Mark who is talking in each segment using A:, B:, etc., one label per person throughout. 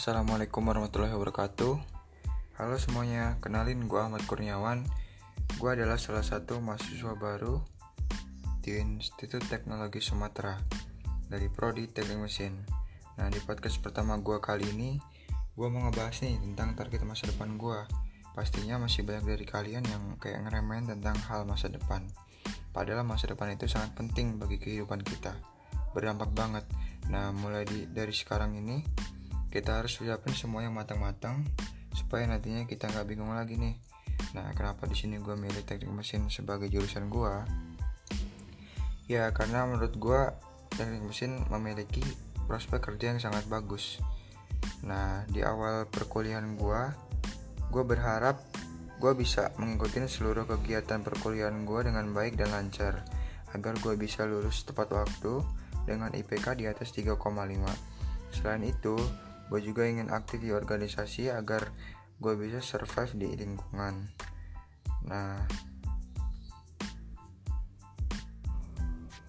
A: Assalamualaikum warahmatullahi wabarakatuh. Halo semuanya, kenalin gue Ahmad Kurniawan. Gue adalah salah satu mahasiswa baru di Institut Teknologi Sumatera Dari Prodi Teknik Mesin. Nah di podcast pertama gue kali ini Gue mau ngebahas nih tentang target masa depan gue Pastinya masih banyak dari kalian yang kayak ngeremehin tentang hal masa depan. Padahal masa depan itu sangat penting bagi kehidupan kita. Berdampak banget. Nah mulai di, dari sekarang ini kita harus siapin semua yang matang-matang supaya nantinya kita nggak bingung lagi nih. Nah, kenapa di sini gue milih teknik mesin sebagai jurusan gue? Ya, karena menurut gue teknik mesin memiliki prospek kerja yang sangat bagus. Nah, di awal perkuliahan gue, gue berharap gue bisa mengikuti seluruh kegiatan perkuliahan gue dengan baik dan lancar agar gue bisa lulus tepat waktu dengan IPK di atas 3,5. Selain itu, gue juga ingin aktif di organisasi agar gue bisa survive di lingkungan. Nah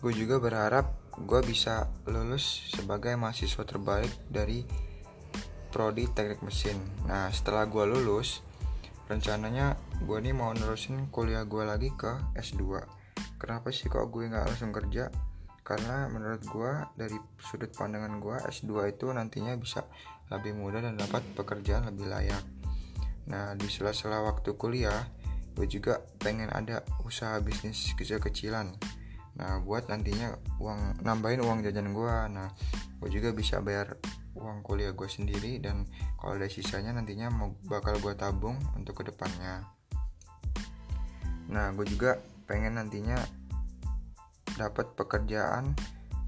A: gue juga berharap gue bisa lulus sebagai mahasiswa terbaik dari prodi teknik mesin. Nah setelah gue lulus rencananya gue nih mau nerusin kuliah gue lagi ke S2 kenapa sih kok gue nggak langsung kerja karena menurut gue dari sudut pandangan gue S2 itu nantinya bisa lebih mudah dan dapat pekerjaan lebih layak. Nah di sela-sela waktu kuliah gue juga pengen ada usaha bisnis kecil-kecilan. Nah buat nantinya uang nambahin uang jajan gue nah gue juga bisa bayar uang kuliah gue sendiri dan kalau ada sisanya nantinya mau bakal gue tabung untuk ke depannya. Nah gue juga pengen nantinya dapat pekerjaan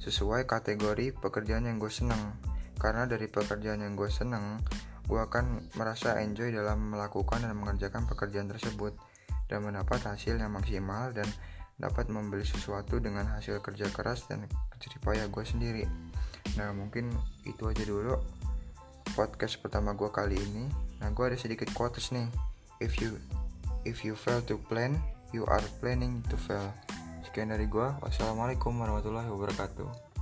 A: sesuai kategori pekerjaan yang gue seneng. Karena dari pekerjaan yang gue seneng gue akan merasa enjoy dalam melakukan dan mengerjakan pekerjaan tersebut dan mendapat hasil yang maksimal dan dapat membeli sesuatu dengan hasil kerja keras dan payah gue sendiri. Nah mungkin itu aja dulu podcast pertama gue kali ini. Nah gue ada sedikit quotes nih. If you if you fail to plan you are planning to fail Sekian dari gua. Wassalamualaikum warahmatullahi wabarakatuh.